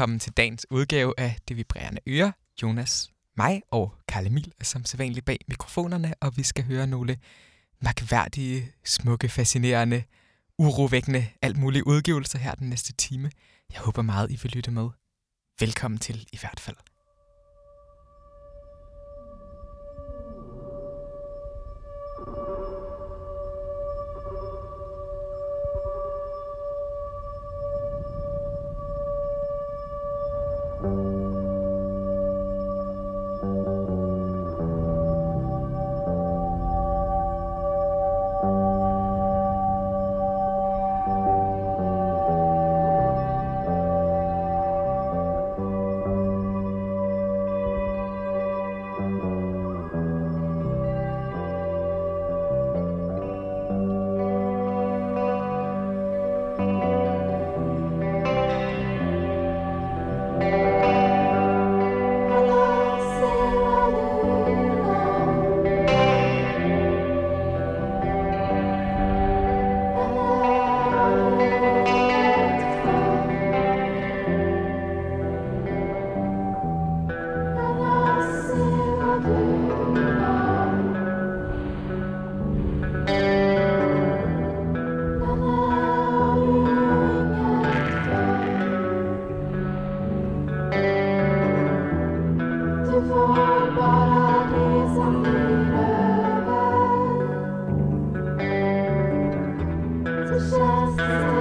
Velkommen til dagens udgave af Det Vibrerende Øre. Jonas, mig og Karl Emil er som sædvanligt bag mikrofonerne, og vi skal høre nogle mærkværdige, smukke, fascinerende, urovækkende, alt mulige udgivelser her den næste time. Jeg håber meget, I vil lytte med. Velkommen til i hvert fald. just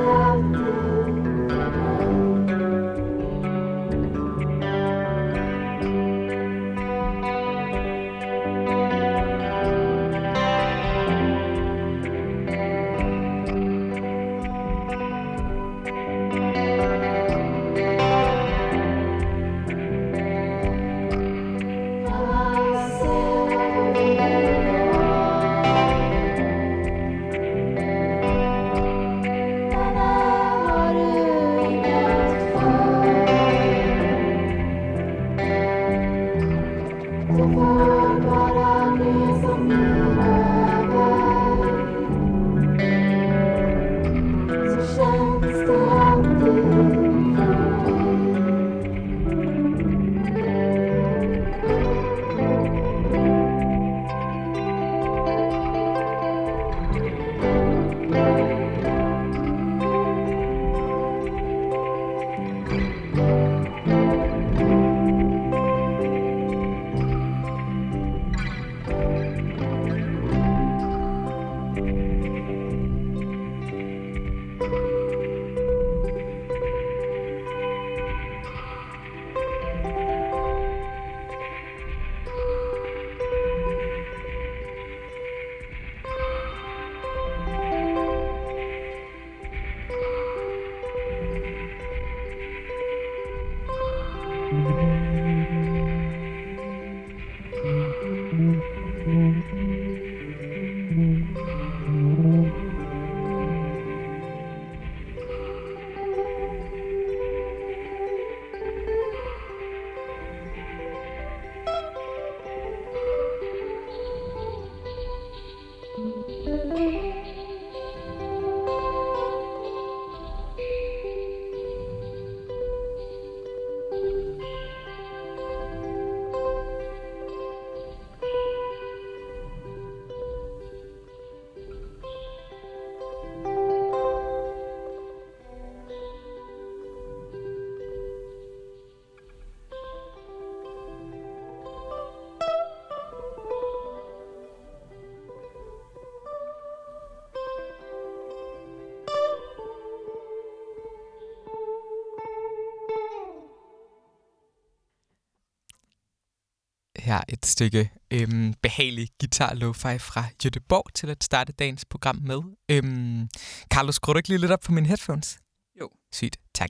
her et stykke øhm, behagelig guitar lo-fi fra Göteborg til at starte dagens program med. Øhm, Carlos, skruer du ikke lige lidt op for mine headphones? Jo. Sygt, tak.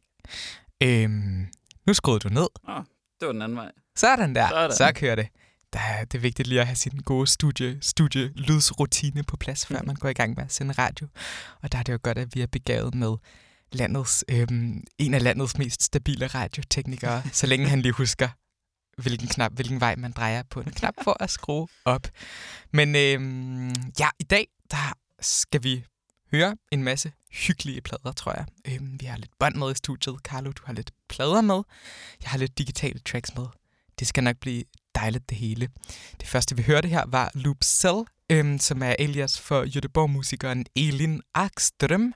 Øhm, nu skruede du ned. Oh, det var den anden vej. Sådan der, Sådan. så kører det. Der er, det er vigtigt lige at have sin gode studie, studie lydsrutine på plads, før Mhm. man går i gang med at sende radio. Og der er det jo godt, at vi er begavet med landets, øhm, en af landets mest stabile radioteknikere, så længe han lige husker, hvilken knap, hvilken vej man drejer på en knap for at skrue op. Men øh, ja, i dag der skal vi høre en masse hyggelige plader, tror jeg. Øh, vi har lidt bånd med i studiet. Carlo, du har lidt plader med. Jeg har lidt digitale tracks med. Det skal nok blive dejligt det hele. Det første, vi hørte her, var Loop Cell, øhm, som er alias for Göteborg-musikeren Elin Akström,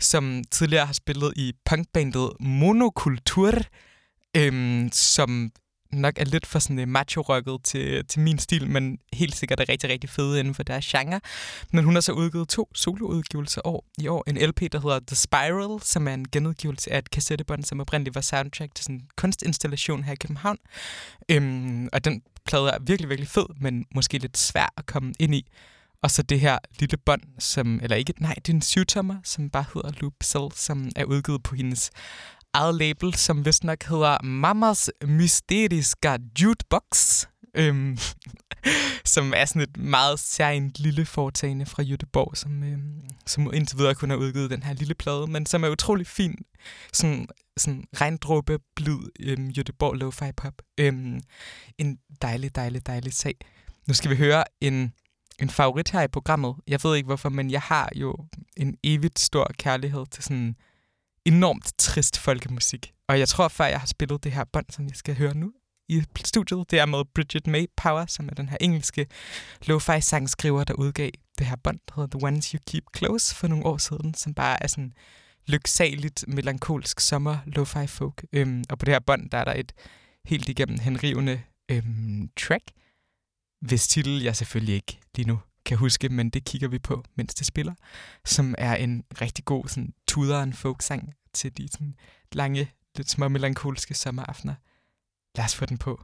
som tidligere har spillet i punkbandet Monokultur, øhm, som nok er lidt for sådan øh, macho-rocket til, til min stil, men helt sikkert er rigtig, rigtig fede inden for deres genre. Men hun har så udgivet to soloudgivelser år, i år. En LP, der hedder The Spiral, som er en genudgivelse af et kassettebånd, som oprindeligt var soundtrack til sådan en kunstinstallation her i København. Øhm, og den plade er virkelig, virkelig fed, men måske lidt svær at komme ind i. Og så det her lille bånd, som, eller ikke, nej, det er en syvtommer, som bare hedder Loop Cell, som er udgivet på hendes eget label, som vist nok hedder Mamas Mysteriska Jukebox, øhm, som er sådan et meget særligt lille foretagende fra Jødeborg, som, øhm, som indtil videre kun har udgivet den her lille plade, men som er utrolig fin, sådan, sådan regndråbe, blid øhm, Jødeborg lo-fi pop. Øhm, en dejlig, dejlig, dejlig sag. Nu skal vi høre en, en favorit her i programmet. Jeg ved ikke hvorfor, men jeg har jo en evigt stor kærlighed til sådan enormt trist folkemusik. Og jeg tror, før jeg har spillet det her bånd, som jeg skal høre nu i studiet, det er med Bridget May Power, som er den her engelske lo-fi sangskriver, der udgav det her bånd, der hedder The Ones You Keep Close for nogle år siden, som bare er sådan lyksaligt, melankolsk sommer lo-fi folk. Øhm, og på det her bånd, der er der et helt igennem henrivende øhm, track, hvis titel jeg selvfølgelig ikke lige nu kan huske, men det kigger vi på, mens det spiller, som er en rigtig god sådan, tuderen folksang til de sådan, lange, lidt små melankolske sommeraftener. Lad os få den på.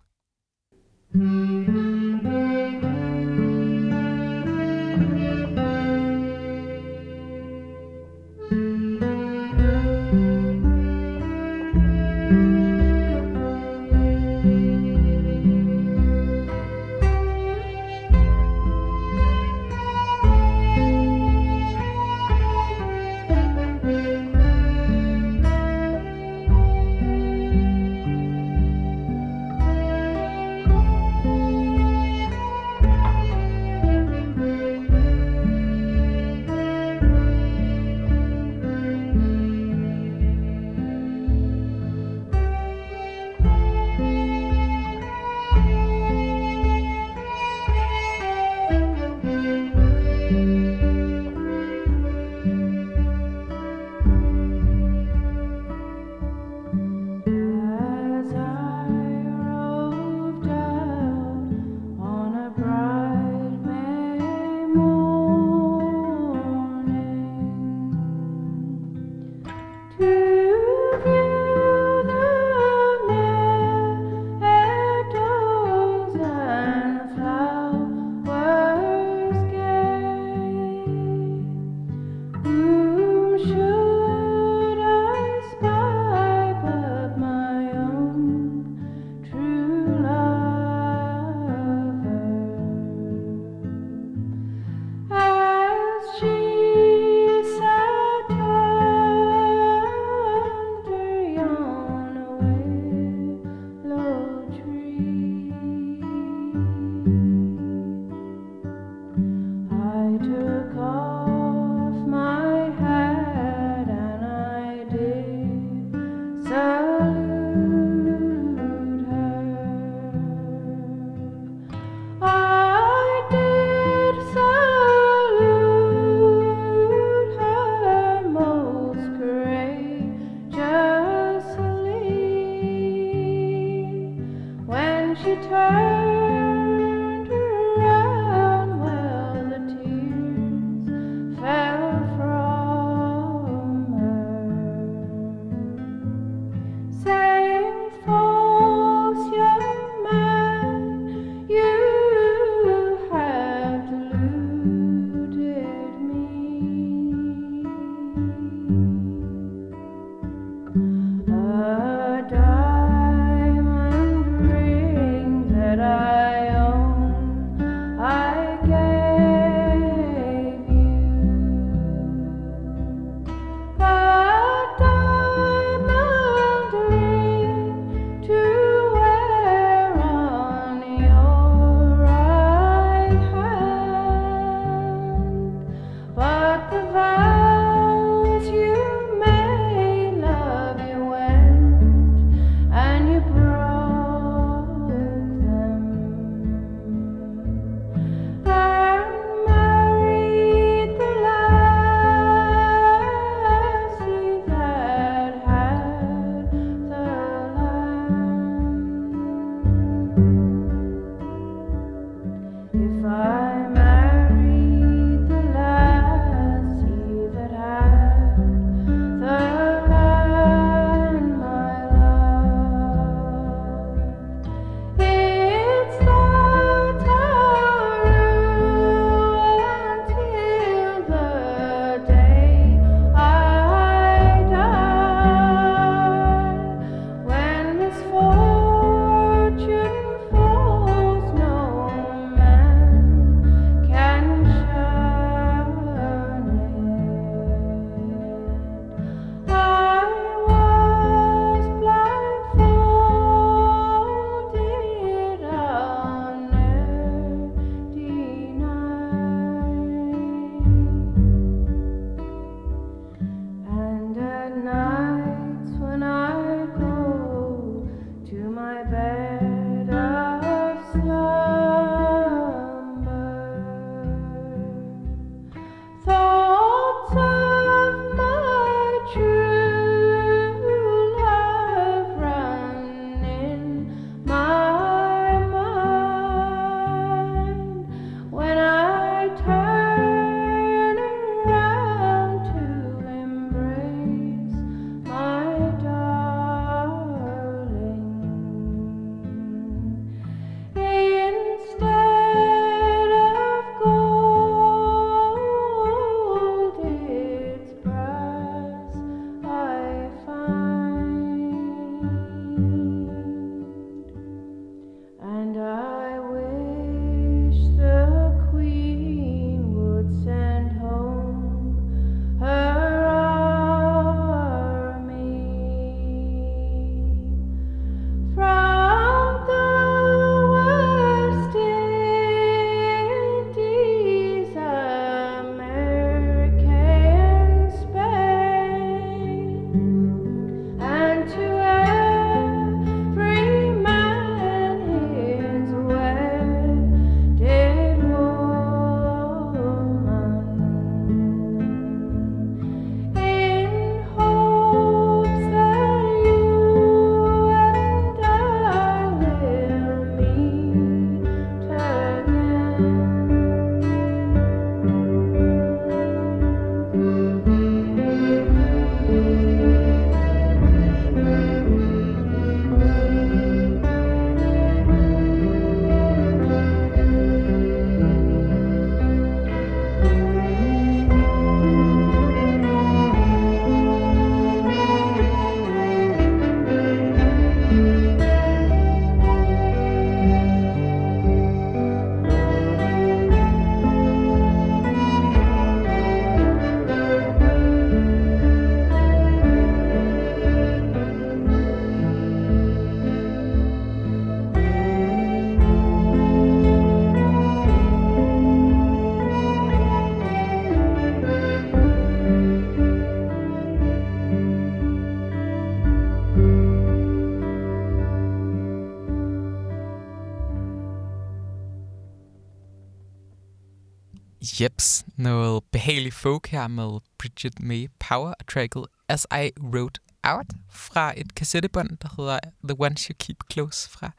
Jeps, noget behagelig folk her med Bridget May Power og tracket As I Wrote Out fra et kassettebånd, der hedder The Ones You Keep Close fra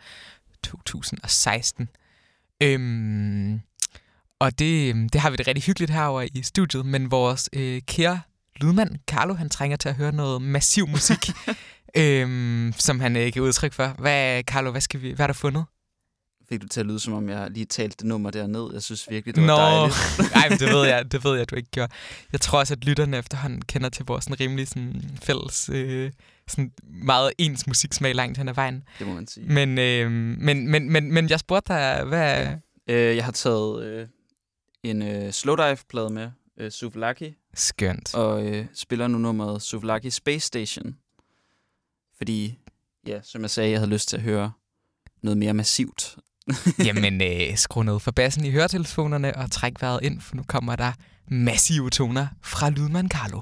2016. Øhm, og det, det har vi det rigtig hyggeligt herover i studiet, men vores øh, kære lydmand, Carlo, han trænger til at høre noget massiv musik, øhm, som han ikke øh, udtryk for. Hvad, Carlo, hvad, skal vi, hvad har du fundet? Fik du til at lyde, som om jeg lige talte det nummer der ned. Jeg synes virkelig, det var Nå. dejligt. Nej, det ved, jeg, det ved jeg, du ikke gjorde. Jeg tror også, at lytterne efterhånden kender til vores sådan, rimelig sådan, fælles, øh, sådan meget ens musiksmag langt hen ad vejen. Det må man sige. Men, øh, men, men, men, men jeg spurgte dig, hvad... Ja. Øh, jeg har taget øh, en øh, slowdive-plade med, øh, Suvlaki. Skønt. Og øh, spiller nu nummeret Suvlaki Space Station. Fordi, ja, som jeg sagde, jeg havde lyst til at høre noget mere massivt. Jamen, øh, skru ned for bassen i høretelefonerne og træk vejret ind, for nu kommer der massive toner fra Lydman Carlo.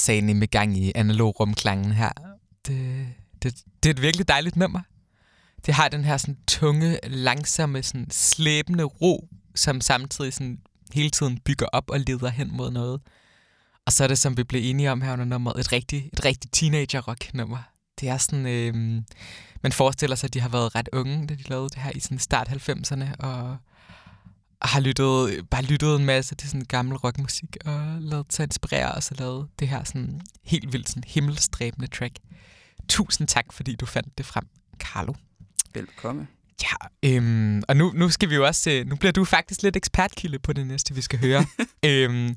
Sagde sagen med gang i analog rumklangen her. Det, det, det er et virkelig dejligt nummer. Det har den her sådan tunge, langsomme, sådan slæbende ro, som samtidig sådan hele tiden bygger op og leder hen mod noget. Og så er det, som vi blev enige om her under nummeret, et rigtig, et rigtig teenager-rock-nummer. Det er sådan, øh, man forestiller sig, at de har været ret unge, da de lavede det her i sådan start 90'erne, og har lyttet, bare lyttet en masse til sådan gammel rockmusik, og lavet sig inspirere, og så lavet det her sådan helt vildt sådan himmelstræbende track. Tusind tak, fordi du fandt det frem, Carlo. Velkommen. Ja, øhm, og nu, nu skal vi jo også, øh, nu bliver du faktisk lidt ekspertkilde på det næste, vi skal høre. øhm,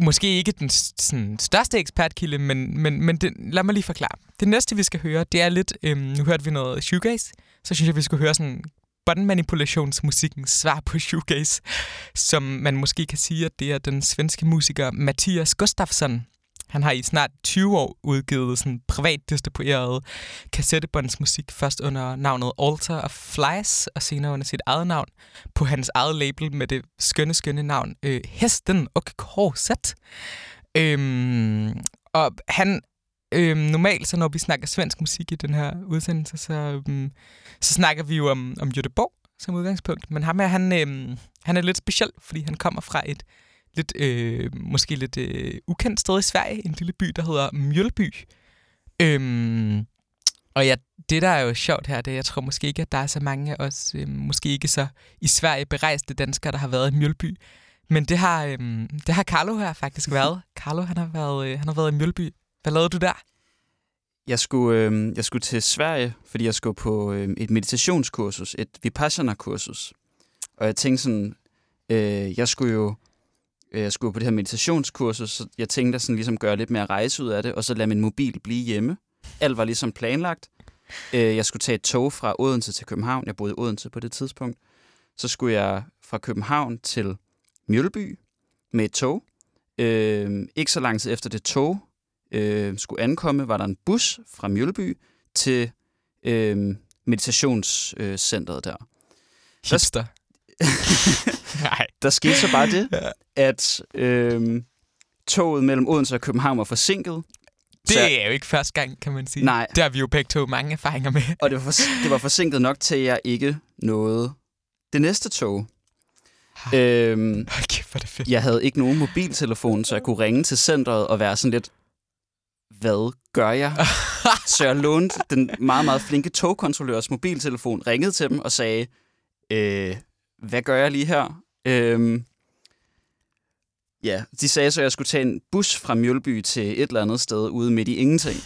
måske ikke den sådan, største ekspertkilde, men, men, men det, lad mig lige forklare. Det næste, vi skal høre, det er lidt, øhm, nu hørte vi noget shoegaze, så synes jeg, vi skal høre sådan båndmanipulationsmusikkens svar på shoegaze, som man måske kan sige, at det er den svenske musiker Mathias Gustafsson, han har i snart 20 år udgivet sådan privat distribueret kassettebåndsmusik, først under navnet Alter of Flies, og senere under sit eget navn, på hans eget label med det skønne, skønne navn øh, Hesten og Korset. Øhm, og han Øhm, normalt, så når vi snakker svensk musik i den her udsendelse, så, øhm, så snakker vi jo om, om Göteborg som udgangspunkt. Men ham her, han, øhm, han er lidt speciel, fordi han kommer fra et lidt, øh, måske lidt øh, ukendt sted i Sverige, en lille by, der hedder Mjølby. Øhm, og ja, det der er jo sjovt her, det er, jeg tror måske ikke, at der er så mange af os, øh, måske ikke så i Sverige berejste danskere, der har været i Mjølby. Men det har, øh, det har Carlo her faktisk været. Carlo, han har været, øh, han har været i Mjølby. Hvad lavede du der? Jeg skulle, øh, jeg skulle til Sverige, fordi jeg skulle på øh, et meditationskursus, et Vipassana-kursus. Og jeg tænkte sådan, øh, jeg skulle jo Øh, jeg skulle på det her meditationskursus, så jeg tænkte at sådan ligesom gøre lidt mere rejse ud af det, og så lade min mobil blive hjemme. Alt var ligesom planlagt. Øh, jeg skulle tage et tog fra Odense til København. Jeg boede i Odense på det tidspunkt. Så skulle jeg fra København til Mjølby med et tog. Øh, ikke så lang tid efter det tog øh, skulle ankomme, var der en bus fra Mjølby til øh, meditationscentret der. Hipster. Nej. Der skete så bare det, at øh, toget mellem Odense og København var forsinket. Det så, er jo ikke første gang, kan man sige. Nej. Det har vi jo begge to mange erfaringer med. Og det var, for, det var forsinket nok til, at jeg ikke nåede det næste tog. øhm, okay, for det fedt. Jeg havde ikke nogen mobiltelefon, så jeg kunne ringe til centret og være sådan lidt, hvad gør jeg? så jeg lånte den meget, meget flinke togkontrollørs mobiltelefon, ringede til dem og sagde, øh, hvad gør jeg lige her? Øhm, ja, de sagde så, at jeg skulle tage en bus fra Mjølby til et eller andet sted ude midt i ingenting.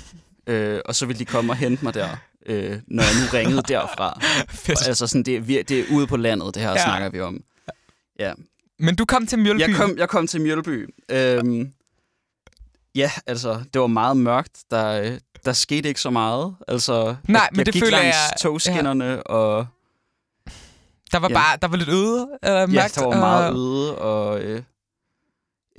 Øh, og så ville de komme og hente mig der, øh, når jeg nu ringede derfra. Og, altså sådan, det, er, det er ude på landet, det her ja. snakker vi om. Ja. Men du kom til Mjølby? Jeg kom, jeg kom til Mjølby. Øhm, ja, altså, det var meget mørkt. Der, der skete ikke så meget. Altså, Nej, jeg, men jeg det gik føler langs jeg... togskinnerne, ja. og der var ja. bare der var lidt øde, eller mørkt. Ja, der var meget øde, og øh,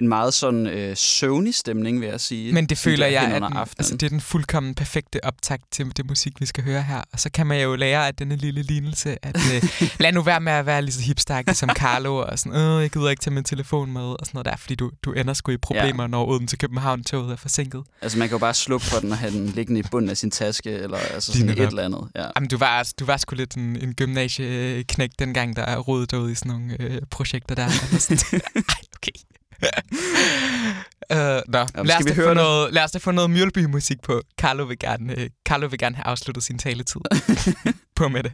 en meget sådan øh, søvnig stemning, vil jeg sige. Men det føler jeg, at den, altså, det er den fuldkommen perfekte optakt til det musik, vi skal høre her. Og så kan man jo lære af denne lille lignelse, at øh, lad nu være med at være lige så hipstakket som Carlo, og sådan, øh, jeg gider ikke tage min telefon med, og sådan noget der, fordi du, du ender sgu i problemer, ja. når uden til København toget er forsinket. Altså man kan jo bare slukke for den og have den liggende i bunden af sin taske, eller altså sådan et eller andet. Ja. Jamen, du var, du var sgu lidt en, en gymnasieknæk dengang, der er rodet ud i sådan nogle øh, projekter der. Ej, okay uh, nå, Jamen, lad, os vi høre noget, lad os da få noget Mjølby-musik på. Carlo vil gerne, uh, Carlo vil gerne have afsluttet sin taletid på med det.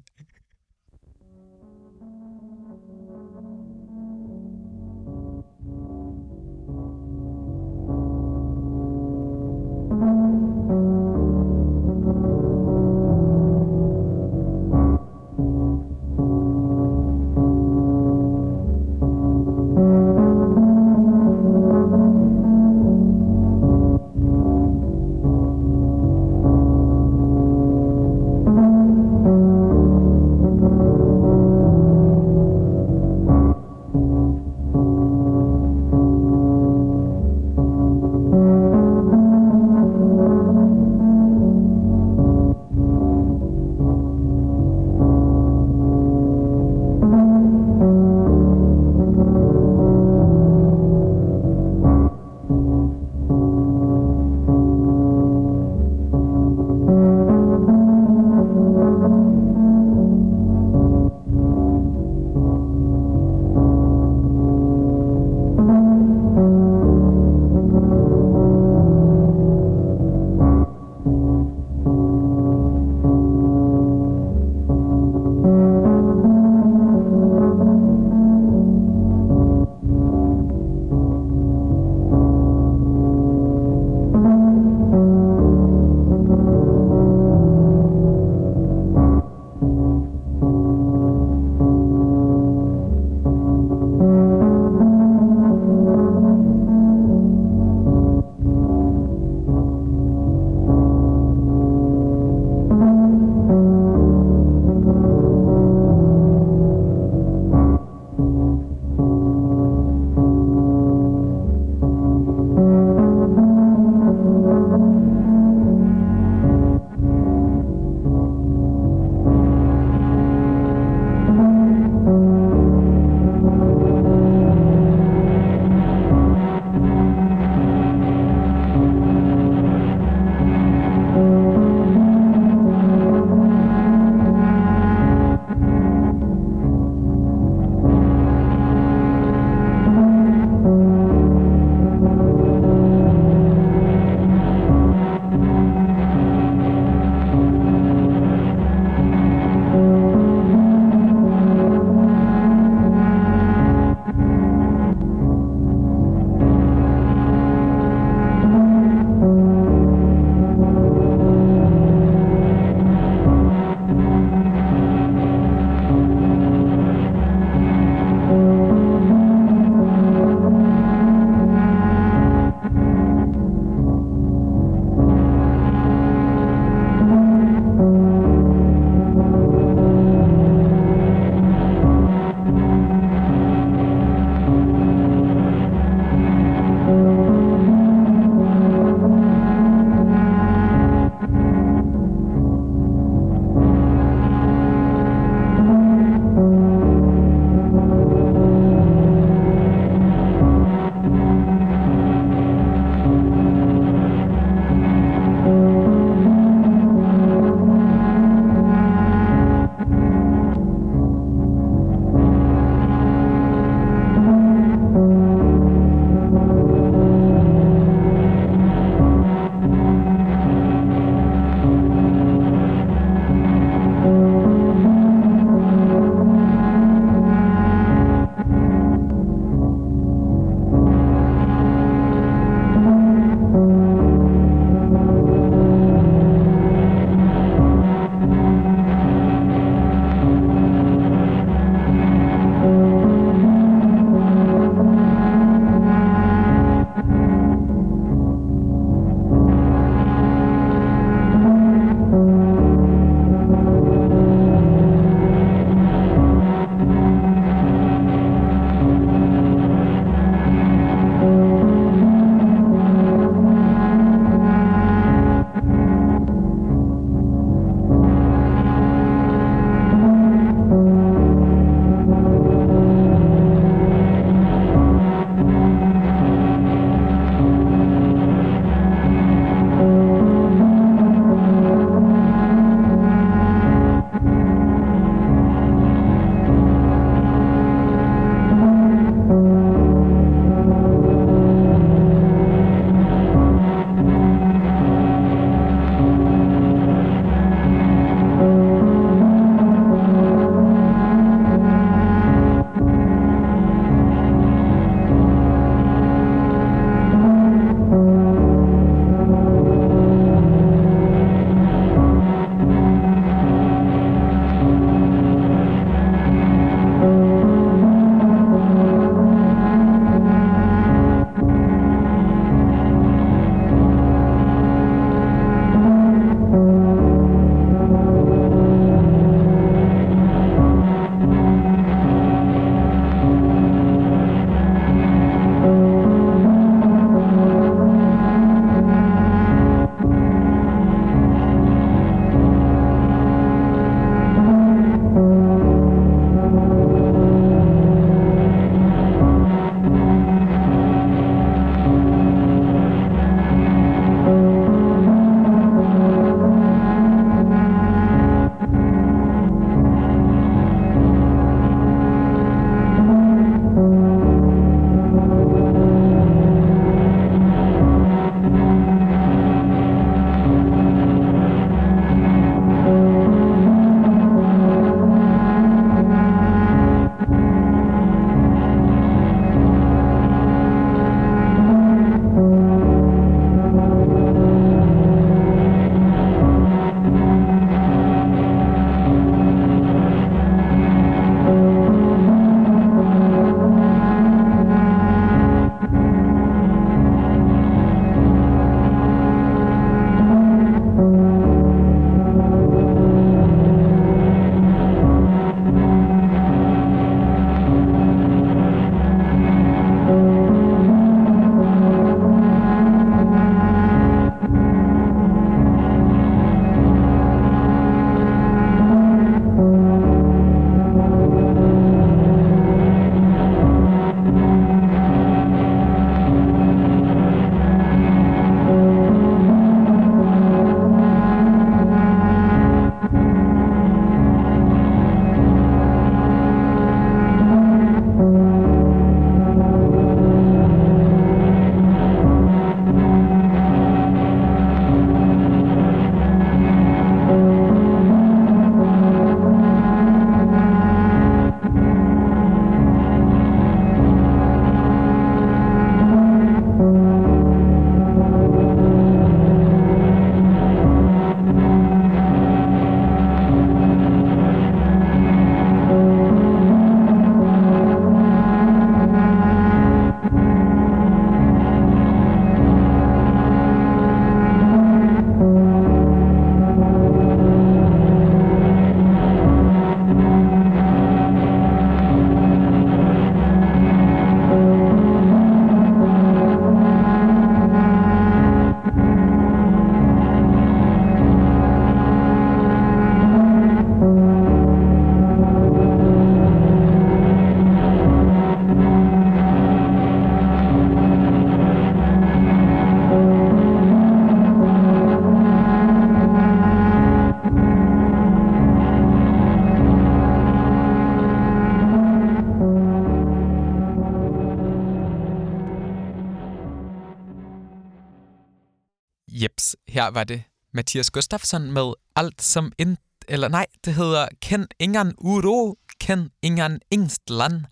Her var det Mathias Gustafsson med Alt som ind... Eller nej, det hedder Ken ingen uro, ken ingen Ingstland.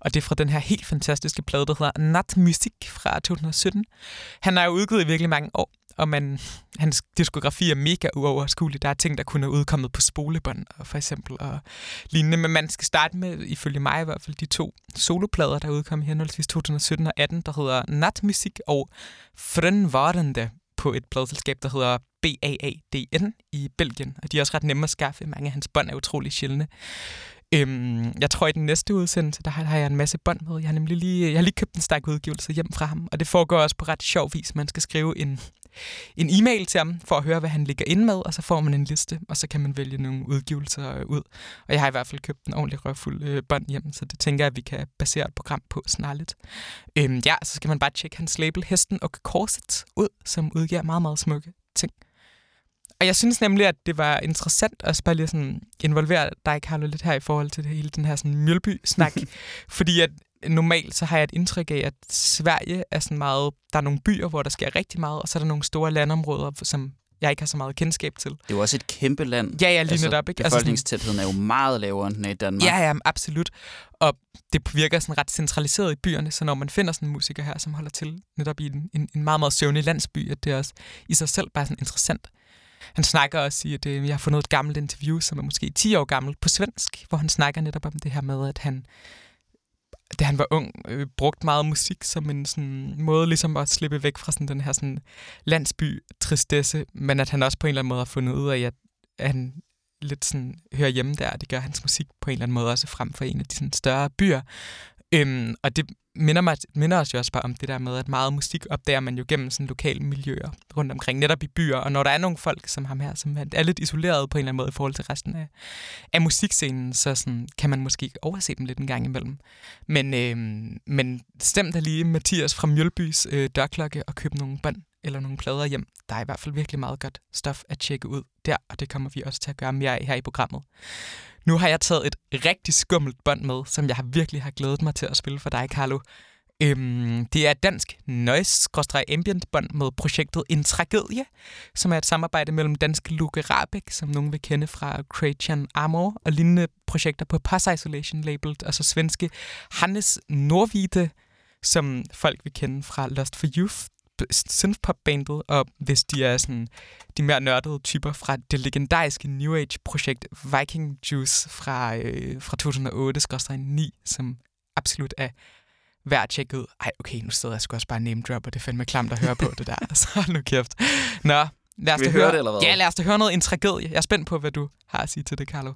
Og det er fra den her helt fantastiske plade, der hedder Natmusik fra 2017. Han har jo udgivet i virkelig mange år, og man, hans diskografi er mega uoverskuelig. Der er ting, der kunne have udkommet på spolebånd, for eksempel, og lignende. Men man skal starte med, ifølge mig i hvert fald, de to soloplader, der udkom i henholdsvis 2017 og 18, der hedder Natmusik og Frønvarende på et pladselskab, der hedder BAADN i Belgien. Og de er også ret nemme at skaffe. Mange af hans bånd er utrolig sjældne. Øhm, jeg tror, i den næste udsendelse, der har jeg en masse bånd med. Jeg har nemlig lige, jeg har lige købt en stærk udgivelse hjem fra ham, og det foregår også på ret sjov vis. Man skal skrive en, en e-mail til ham for at høre, hvad han ligger ind med, og så får man en liste, og så kan man vælge nogle udgivelser ud. Og jeg har i hvert fald købt en ordentlig røvfuld øh, bånd hjem, så det tænker jeg, at vi kan basere et program på snarligt. Øhm, ja, så skal man bare tjekke hans label Hesten og Korset ud, som udgiver meget, meget smukke ting. Og jeg synes nemlig, at det var interessant at bare lige sådan involvere dig, Carlo, lidt her i forhold til det hele den her sådan Mjølby-snak. fordi at normalt så har jeg et indtryk af, at Sverige er sådan meget... Der er nogle byer, hvor der sker rigtig meget, og så er der nogle store landområder, som jeg ikke har så meget kendskab til. Det er jo også et kæmpe land. Ja, ja, lige altså, netop. Ikke? Befolkningstætheden er jo meget lavere end i Danmark. Ja, ja, absolut. Og det virker sådan ret centraliseret i byerne, så når man finder sådan en musiker her, som holder til netop i en, en, en meget, meget søvnig landsby, at det er også i sig selv bare sådan interessant han snakker også i, at øh, jeg har fundet et gammelt interview, som er måske 10 år gammelt, på svensk, hvor han snakker netop om det her med, at han, da han var ung, øh, brugte meget musik som en sådan, måde ligesom at slippe væk fra sådan, den her sådan, landsby-tristesse, men at han også på en eller anden måde har fundet ud af, at, at han lidt sådan hører hjemme der, og det gør hans musik på en eller anden måde også frem for en af de sådan, større byer. Øhm, og det minder, mig, minder os jo også bare om det der med, at meget musik opdager man jo gennem sådan lokale miljøer rundt omkring, netop i byer. Og når der er nogle folk som ham her, som er lidt isoleret på en eller anden måde i forhold til resten af, af musikscenen, så sådan, kan man måske overse dem lidt en gang imellem. Men, øhm, men stem da lige Mathias fra Mjølbys øh, dørklokke og køb nogle bånd eller nogle plader hjem. Der er i hvert fald virkelig meget godt stof at tjekke ud der, og det kommer vi også til at gøre mere af her i programmet. Nu har jeg taget et rigtig skummelt bånd med, som jeg virkelig har glædet mig til at spille for dig, Carlo. Øhm, det er et dansk noise-ambient bånd med projektet En Tragedie, som er et samarbejde mellem danske Luke Rabeck, som nogen vil kende fra Creation Amor, og lignende projekter på Pass Isolation labeled, og så svenske Hannes Norvide, som folk vil kende fra Lost for Youth, synthpop-bandet, og hvis de er sådan de mere nørdede typer fra det legendariske New Age-projekt Viking Juice fra, øh, fra 2008-9, som absolut er værd at tjekke ud. Ej, okay, nu sidder jeg sgu også bare name drop, og det er fandme klamt at høre på det der. Så nu kæft. Nå, lad os da høre, det, eller hvad? Ja, lad os da høre noget en tragedie. Jeg er spændt på, hvad du har at sige til det, Carlo.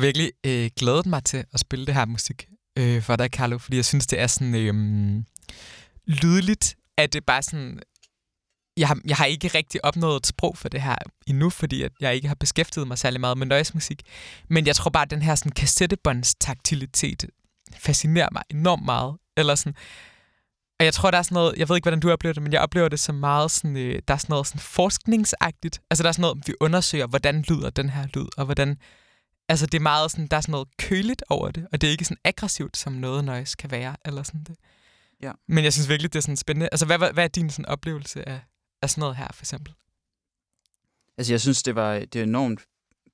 Har virkelig øh, glædet mig til at spille det her musik øh, for dig, Carlo, fordi jeg synes, det er sådan øh, lydligt, at det bare sådan... Jeg har, jeg har ikke rigtig opnået et sprog for det her endnu, fordi at jeg ikke har beskæftiget mig særlig meget med noise-musik. Men jeg tror bare, at den her sådan, kassettebåndstaktilitet fascinerer mig enormt meget. Eller sådan, og jeg tror, der er sådan noget, jeg ved ikke, hvordan du oplever det, men jeg oplever det som meget sådan, øh, der er sådan noget sådan forskningsagtigt. Altså der er sådan noget, vi undersøger, hvordan lyder den her lyd, og hvordan, altså det er meget sådan, der er sådan noget køligt over det, og det er ikke sådan aggressivt, som noget noise kan være, eller sådan det. Ja. Men jeg synes virkelig, det er sådan spændende. Altså hvad, hvad, hvad er din sådan oplevelse af, af sådan noget her, for eksempel? Altså, jeg synes, det var det er enormt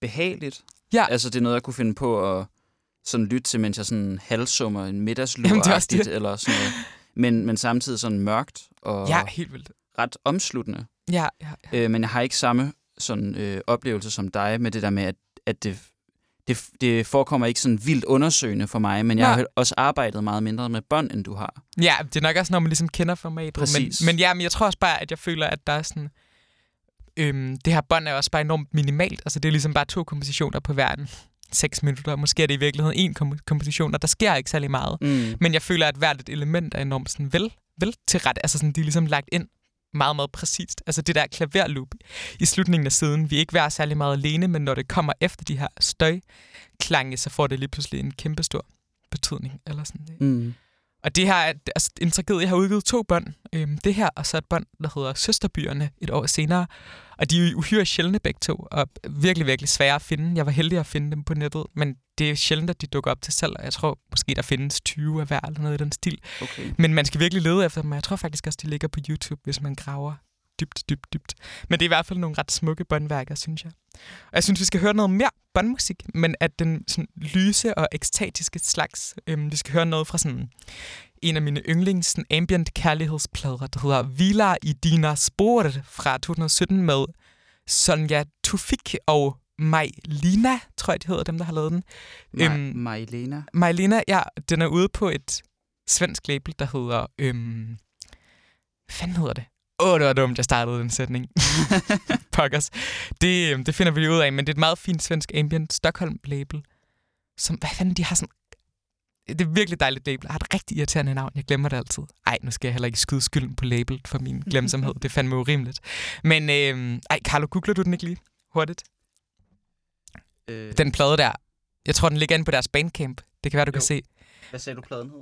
behageligt. Ja. Altså, det er noget, jeg kunne finde på at sådan lytte til, mens jeg sådan halvsummer en middagslur er eller sådan noget. Men, men samtidig sådan mørkt og Ja, helt vildt. ret omsluttende. Ja, ja, ja. Øh, men jeg har ikke samme sådan øh, oplevelse som dig med det der med, at, at det, det, det forekommer ikke sådan vildt undersøgende for mig, men jeg Nej. har også arbejdet meget mindre med bånd, end du har. Ja, det er nok også, når man ligesom kender formatet. Præcis. Men, men ja, men jeg tror også bare, at jeg føler, at der er sådan... Øhm, det her bånd er også bare enormt minimalt. Altså, det er ligesom bare to kompositioner på hver en seks minutter. Måske er det i virkeligheden en kom- komposition, og der sker ikke særlig meget. Mm. Men jeg føler, at hvert et element er enormt sådan vel, vel til ret. Altså, sådan, de er ligesom lagt ind meget, meget præcist. Altså det der klaverloop i slutningen af siden. Vi er ikke være særlig meget alene, men når det kommer efter de her støjklange, så får det lige pludselig en kæmpestor betydning. Eller sådan. Mm. Og det her er altså, en tragedie. Jeg har udgivet to bånd. Øhm, det her, og så et bånd, der hedder Søsterbyerne et år senere. Og de er uhyre sjældne begge to, og virkelig, virkelig svære at finde. Jeg var heldig at finde dem på nettet, men det er sjældent, at de dukker op til salg. Jeg tror måske, der findes 20 af hver, eller noget i den stil. Okay. Men man skal virkelig lede efter dem, og jeg tror faktisk også, de ligger på YouTube, hvis man graver dybt, dybt, dybt. Men det er i hvert fald nogle ret smukke båndværker, synes jeg. Og jeg synes, vi skal høre noget mere båndmusik, men at den sådan, lyse og ekstatiske slags. Øhm, vi skal høre noget fra sådan en af mine yndlings sådan, ambient kærlighedsplader, der hedder Vila i dina spor fra 2017 med Sonja Tufik og Majlina, tror jeg, de hedder dem, der har lavet den. Ma- Øhm, Majlena. Majlina, ja, den er ude på et svensk label, der hedder... Øhm, hvad fanden hedder det? Åh, oh, det var dumt, jeg startede den sætning. Pokkers. Det, øhm, det finder vi lige ud af, men det er et meget fint svensk ambient Stockholm-label. Som, hvad fanden, de har sådan... Det er virkelig dejligt label. Jeg har et rigtig irriterende navn. Jeg glemmer det altid. Ej, nu skal jeg heller ikke skyde skylden på label for min glemsomhed. det er fandme urimeligt. Men, øhm, ej, Carlo, googler du den ikke lige? Hurtigt. Øh, Den plade der. Jeg tror, den ligger inde på deres Bandcamp. Det kan være, du Jo. kan se. Hvad sagde du, pladen hed?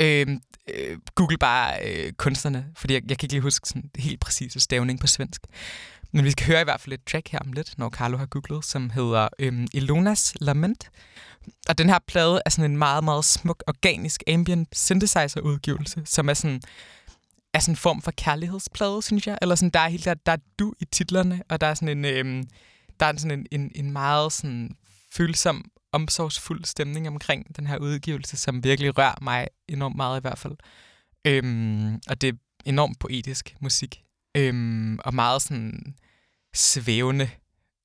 Øh, øh, Google bare øh, kunstnerne, fordi jeg, jeg kan ikke lige huske sådan helt præcise stavning på svensk. Men vi skal høre i hvert fald et track her om lidt, når Carlo har googlet, som hedder øh, Ilonas Lament. Og den her plade er sådan en meget, meget smuk, organisk ambient synthesizer-udgivelse, som er sådan, er sådan en form for kærlighedsplade, synes jeg. Eller sådan, der er helt der, der er du i titlerne, og der er sådan en, øh, der er sådan en, en, en meget sådan følsom omsorgsfuld stemning omkring den her udgivelse, som virkelig rører mig enormt meget i hvert fald. Øhm, og det er enormt poetisk musik. Øhm, og meget sådan svævende.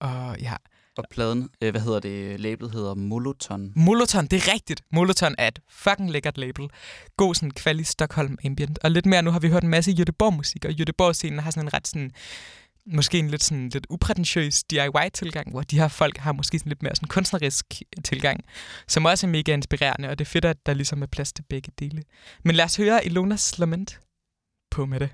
Og ja, Og pladen, øh, hvad hedder det, labelet hedder Moloton. Moloton, det er rigtigt. Moloton er et fucking lækkert label. God sådan kvali Stockholm ambient. Og lidt mere, nu har vi hørt en masse Göteborg-musik, og Göteborg-scenen har sådan en ret sådan, måske en lidt, sådan, lidt uprætentiøs DIY-tilgang, hvor de her folk har måske sådan lidt mere sådan kunstnerisk tilgang, som også er mega inspirerende, og det er fedt, at der ligesom er plads til begge dele. Men lad os høre Ilonas Lament på med det.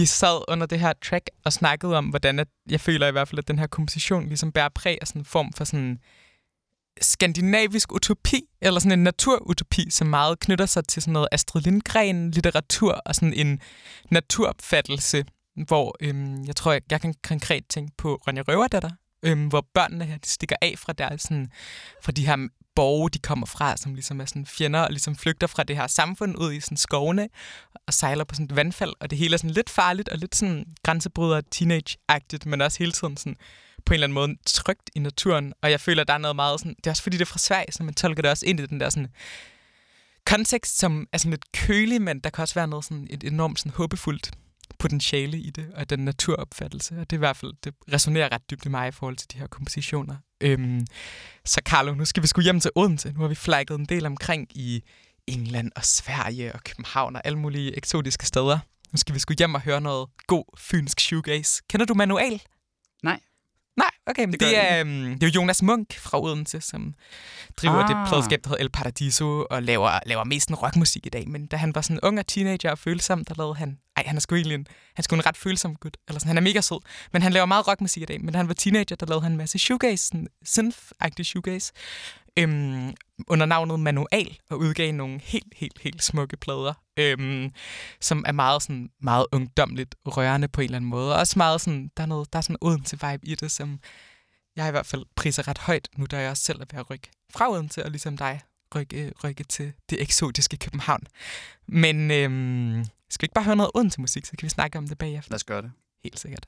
Vi sad under det her track og snakkede om, hvordan at, jeg føler i hvert fald, at den her komposition ligesom bærer præg af sådan en form for sådan skandinavisk utopi, eller sådan en naturutopi, som meget knytter sig til sådan noget Astrid Lindgren-litteratur og sådan en naturopfattelse, hvor øhm, jeg tror, jeg, jeg kan konkret tænke på Ronja Røverdatter, øhm, hvor børnene her de stikker af fra, der, sådan, fra de her borge, de kommer fra, som ligesom er sådan fjender, og ligesom flygter fra det her samfund ud i sådan skovene, og sejler på sådan et vandfald, og det hele er sådan lidt farligt, og lidt sådan grænsebryder teenage-agtigt, men også hele tiden sådan på en eller anden måde trygt i naturen, og jeg føler, at der er noget meget sådan, det er også fordi, det er fra Sverige, så man tolker det også ind i den der sådan kontekst, som er sådan lidt kølig, men der kan også være noget sådan et enormt sådan håbefuldt potentiale i det, og den naturopfattelse. Og det er i hvert fald, det resonerer ret dybt i mig i forhold til de her kompositioner. Øhm, så Carlo, nu skal vi sgu hjem til Odense. Nu har vi flagget en del omkring i England og Sverige og København og alle mulige eksotiske steder. Nu skal vi sgu hjem og høre noget god fynsk shoegaze. Kender du Manual? Nej. Nej, okay, men det, det, er, um, det er jo Jonas Munk fra Odense, som driver ah. det pladskab, der hedder El Paradiso, og laver, laver mest en rockmusik i dag. Men da han var sådan ung og teenager og følsom, der lavede han... Ej, han er sgu egentlig en, han er sgu en ret følsom gut. Eller sådan, han er mega sød. Men han laver meget rockmusik i dag. Men da han var teenager, der lavede han en masse shoegaze, sådan synth-agtig shoegaze øhm, under navnet Manual og udgav nogle helt, helt, helt smukke plader, øhm, som er meget, sådan, meget ungdomligt rørende på en eller anden måde. Og også meget sådan, der er, noget, der er sådan Odense vibe i det, som jeg i hvert fald priser ret højt, nu da jeg også selv er ved at rykke fra Odense, og ligesom dig rykke, øh, rykke til det eksotiske København. Men øhm, skal vi ikke bare høre noget Odense musik, så kan vi snakke om det bagefter? Lad os gøre det. Helt sikkert.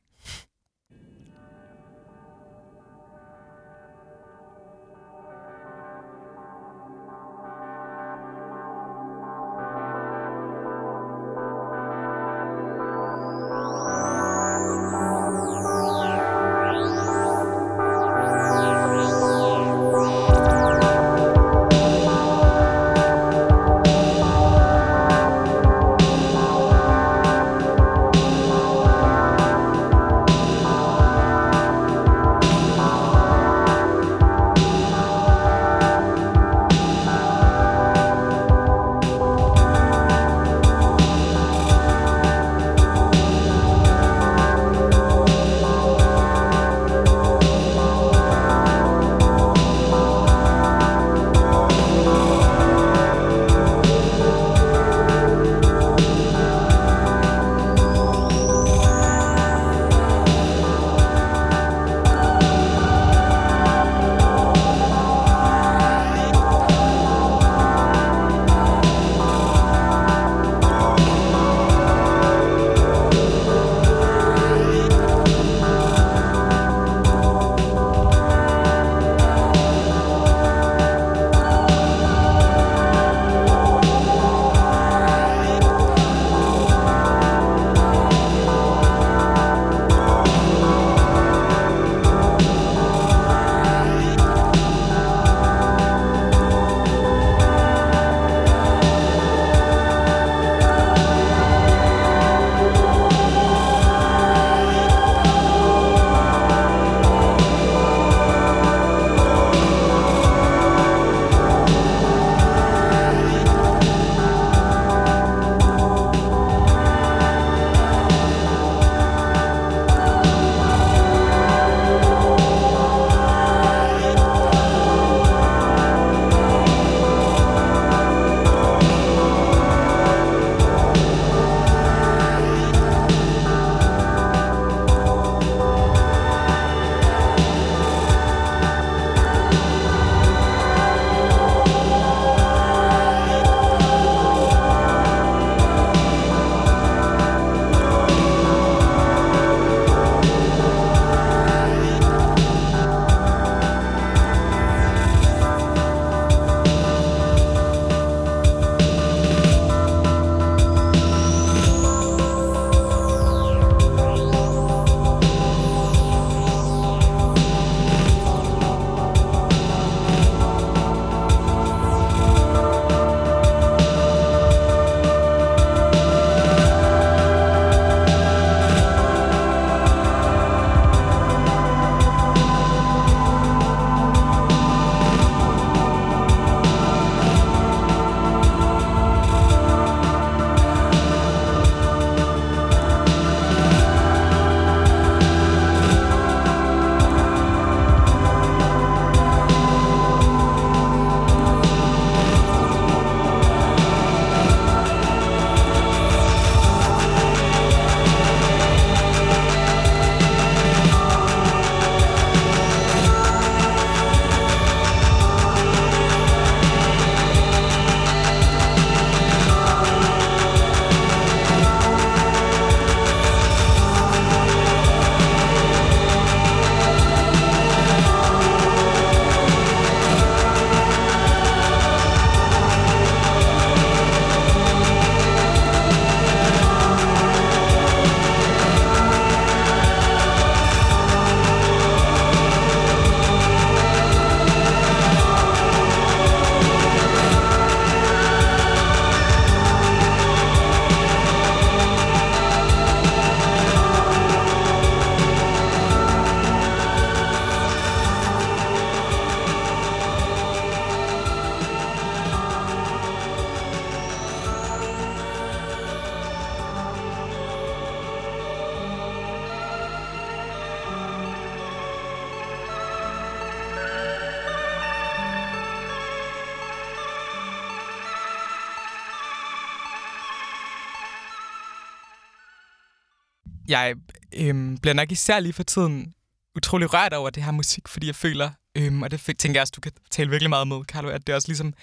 Jeg øhm, bliver nok især lige for tiden utrolig rørt over det her musik, fordi jeg føler, øhm, og det tænker jeg også, du kan tale virkelig meget med, Carlo, at det er også ligesom,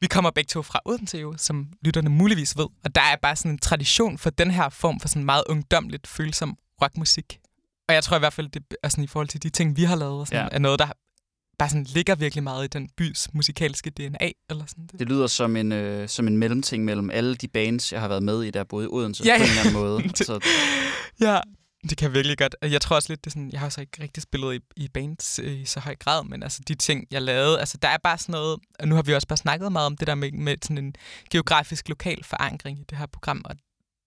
vi kommer begge to fra Odense jo, som lytterne muligvis ved, og der er bare sådan en tradition for den her form for sådan meget ungdomligt følsom rockmusik. Og jeg tror i hvert fald, det er sådan i forhold til de ting, vi har lavet, og sådan, Ja. er noget, der bare sådan ligger virkelig meget i den bys musikalske DNA. Eller sådan. Det lyder som en, øh, som en mellemting mellem alle de bands, jeg har været med i, der boede i Odense Ja, på en eller anden måde. Det- Så Ja, det kan jeg virkelig godt. Jeg tror også lidt, det er sådan, jeg har så ikke rigtig spillet i, i bands i så høj grad, men altså de ting, jeg lavede, altså der er bare sådan noget, og nu har vi også bare snakket meget om det der med, med sådan en geografisk lokal forankring i det her program, og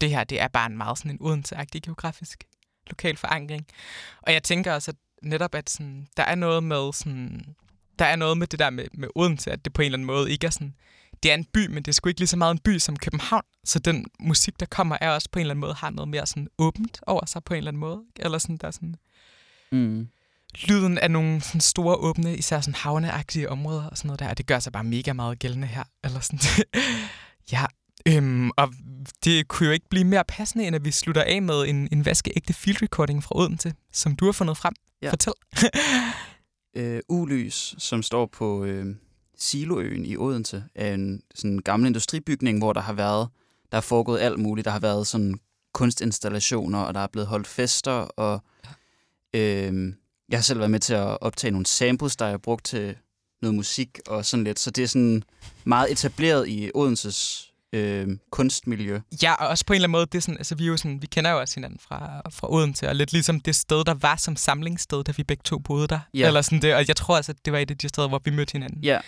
det her, det er bare en meget sådan en Odense-agtig geografisk lokal forankring. Og jeg tænker også, at netop, at sådan, der er noget med sådan, der er noget med det der med, med Odense, at det på en eller anden måde ikke er sådan, det er en by, men det er sgu ikke lige så meget en by som København. Så den musik, der kommer, er også på en eller anden måde, har noget mere sådan åbent over sig på en eller anden måde. Eller sådan, der er sådan mm. lyden af nogle sådan store åbne, især sådan havneagtige områder og sådan noget der. Det gør sig bare mega meget gældende her. Eller sådan. ja, øhm, og det kunne jo ikke blive mere passende, end at vi slutter af med en, en vaskeægte field recording fra Odense, som du har fundet frem. Ja. Fortæl. øh, Ulys, som står på øh, Siloøen i Odense, er en sådan gammel industribygning, hvor der har været, der er foregået alt muligt. Der har været sådan kunstinstallationer, og der er blevet holdt fester, og øh, jeg har selv været med til at optage nogle samples, der er brugt til noget musik og sådan lidt. Så det er sådan meget etableret i Odenses øh, kunstmiljø. Ja, og også på en eller anden måde, det er sådan, altså vi, er jo sådan, vi kender jo også hinanden fra, fra Odense, og lidt ligesom det sted, der var som samlingssted, da vi begge to boede der. Ja. Eller sådan det, og jeg tror at det var et af de steder, hvor vi mødte hinanden. Ja,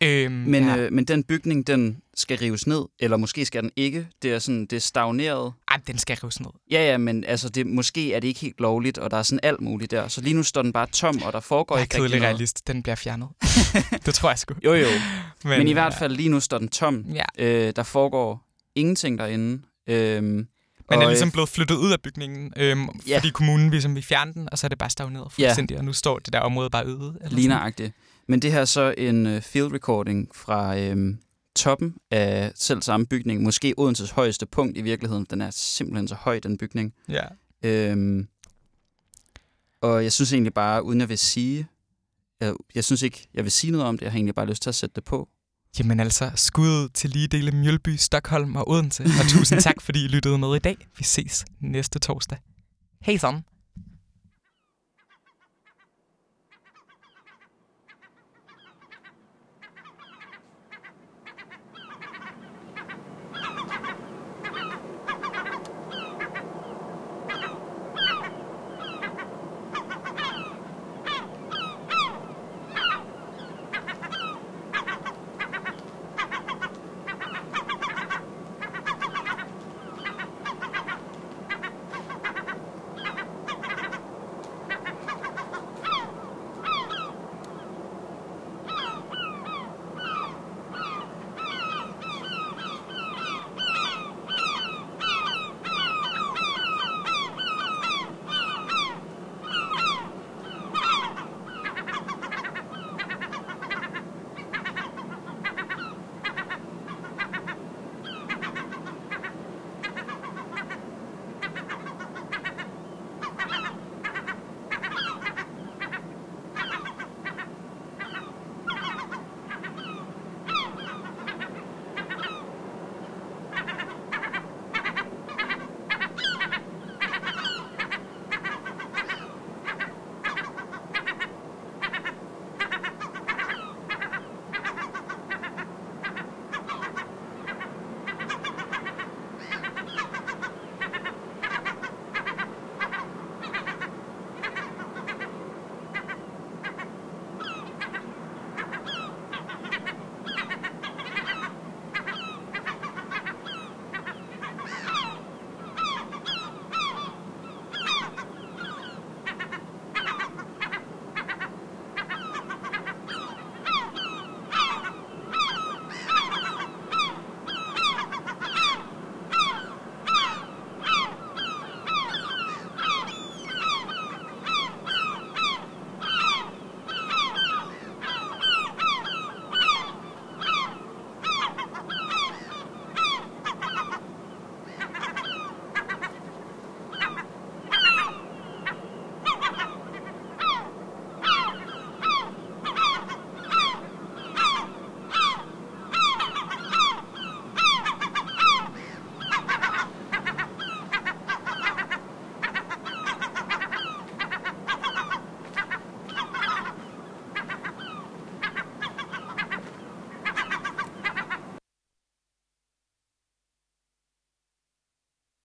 Øhm, men, ja. øh, men den bygning, den skal rives ned, eller måske skal den ikke. Det er sådan, det er stagneret. Ej, den skal rives ned. Ja, ja, men altså, det, måske er det ikke helt lovligt, og der er sådan alt muligt der. Så lige nu står den bare tom, og der foregår Jeg ikke rigtig noget. realist, den bliver fjernet. det tror jeg sgu. Jo, jo. Men, men i hvert ja. fald lige nu står den tom. Ja, Øh, der foregår ingenting derinde. Øhm, man er øh, ligesom blevet flyttet ud af bygningen, øhm, Ja. fordi kommunen ligesom vil fjerne den, og så er det bare stagneret fuldstændig, og nu står det der område bare øde. Ligneragtigt. Men det her er så en øh, field recording fra øh, toppen af selv samme bygning. Måske Odenses højeste punkt i virkeligheden. Den er simpelthen så høj, den bygning. Ja. Øhm, og jeg synes egentlig bare, uden jeg vil sige... Jeg, jeg synes ikke, jeg vil sige noget om det. Jeg har egentlig bare lyst til at sætte det på. Jamen altså, skud til lige dele Mjølby, Stockholm og Odense, og tusind tak, fordi I lyttede med i dag. Vi ses næste torsdag. Hej sådan.